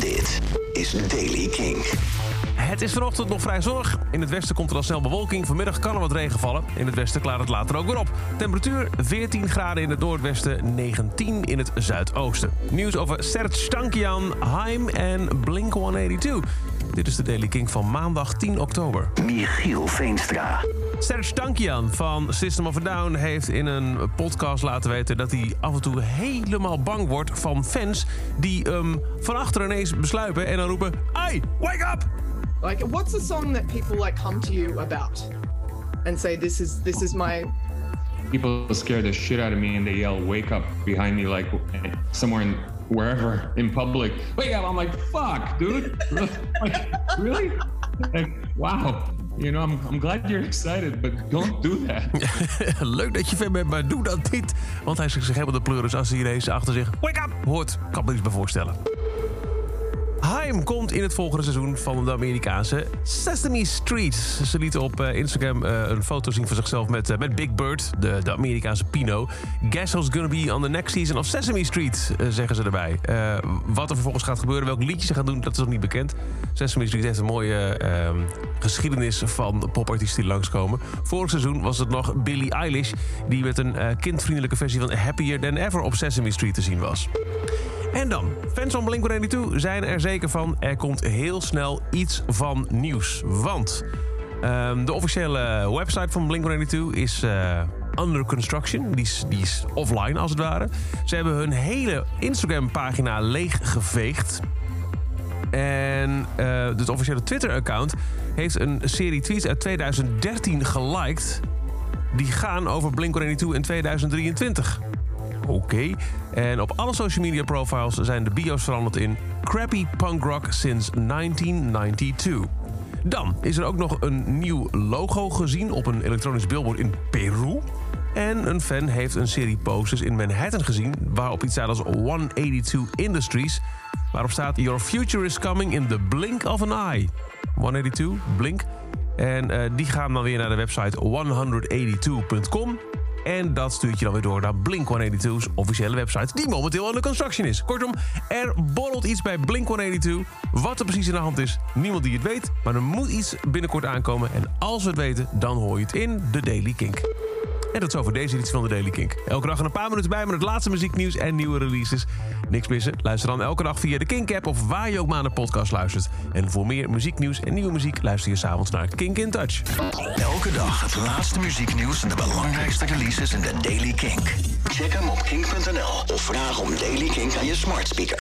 Dit is Daily King. Het is vanochtend nog vrij zonnig. In het westen komt er al snel bewolking. Vanmiddag kan er wat regen vallen. In het westen klaart het later ook weer op. Temperatuur 14 graden in het noordwesten, 19 in het zuidoosten. Nieuws over Serge Tankian, Haim en Blink-182. Dit is de Daily King van maandag 10 oktober. Michiel Veenstra. Serge Tankian van System of a Down heeft in een podcast laten weten... dat hij af en toe helemaal bang wordt van fans... die hem van achter ineens besluipen en dan roepen... Hey, wake up! Like, what's a song that people like come to you about and say, "This is this is my people scare the shit out of me and they yell wake up behind me like somewhere in wherever in public wake up i'm like fuck dude like really like wow you know I'm, I'm glad you're excited but don't do that Leuk dat je fan bent, maar doe dat niet. Want hij zegt zich helemaal de pleuris als hij ineens achter zich wake up hoort. Kan me iets bij voorstellen. Haim komt in het volgende seizoen van de Amerikaanse Sesame Street. Ze lieten op eh, Instagram eh, een foto zien van zichzelf met, eh, met Big Bird, de, de Amerikaanse Pino. Guess who's gonna be on the next season of Sesame Street, zeggen ze erbij. Wat er vervolgens gaat gebeuren, welk liedje ze gaan doen, dat is nog niet bekend. Sesame Street heeft een mooie eh, geschiedenis van popartiesten die langskomen. Vorig seizoen was het nog Billie Eilish... die met een kindvriendelijke versie van Happier Than Ever op Sesame Street te zien was. En dan, fans van Blink-182 zijn er zeker van... er komt heel snel iets van nieuws. Want ehm, de officiële website van Blink-182 is... eh, under construction. Die is, die is offline als het ware. Ze hebben hun hele Instagram-pagina leeggeveegd. En eh, het officiële Twitter-account heeft een serie tweets uit 2013 geliked. Die gaan over Blink-182 in 2023. Oké. En op alle social media profiles zijn de bio's veranderd in Crappy Punk Rock since 1992. Dan is er ook nog een nieuw logo gezien op een elektronisch billboard in Peru. En een fan heeft een serie posters in Manhattan gezien... waarop iets staat als 182 Industries... waarop staat Your future is coming in the blink of an eye. 182, blink. En eh, die gaan dan weer naar de website 182.com... En dat stuurt je dan weer door naar Blink-182's officiële website... die momenteel under construction is. Kortom, er borrelt iets bij Blink-182. Wat er precies in de hand is, niemand die het weet. Maar er moet iets binnenkort aankomen. En als we het weten, dan hoor je het in de Daily Kink. En dat is over deze editie van de Daily Kink. Elke dag een paar minuten bij met het laatste muzieknieuws en nieuwe releases. Niks missen? Luister dan elke dag via de Kink-app... of waar je ook maar naar podcast luistert. En voor meer muzieknieuws en nieuwe muziek... luister je s'avonds naar Kink in Touch. Elke dag het laatste muzieknieuws en de belangrijkste releases in de Daily Kink. Check hem op kink.nl of vraag om Daily Kink aan je smart speaker.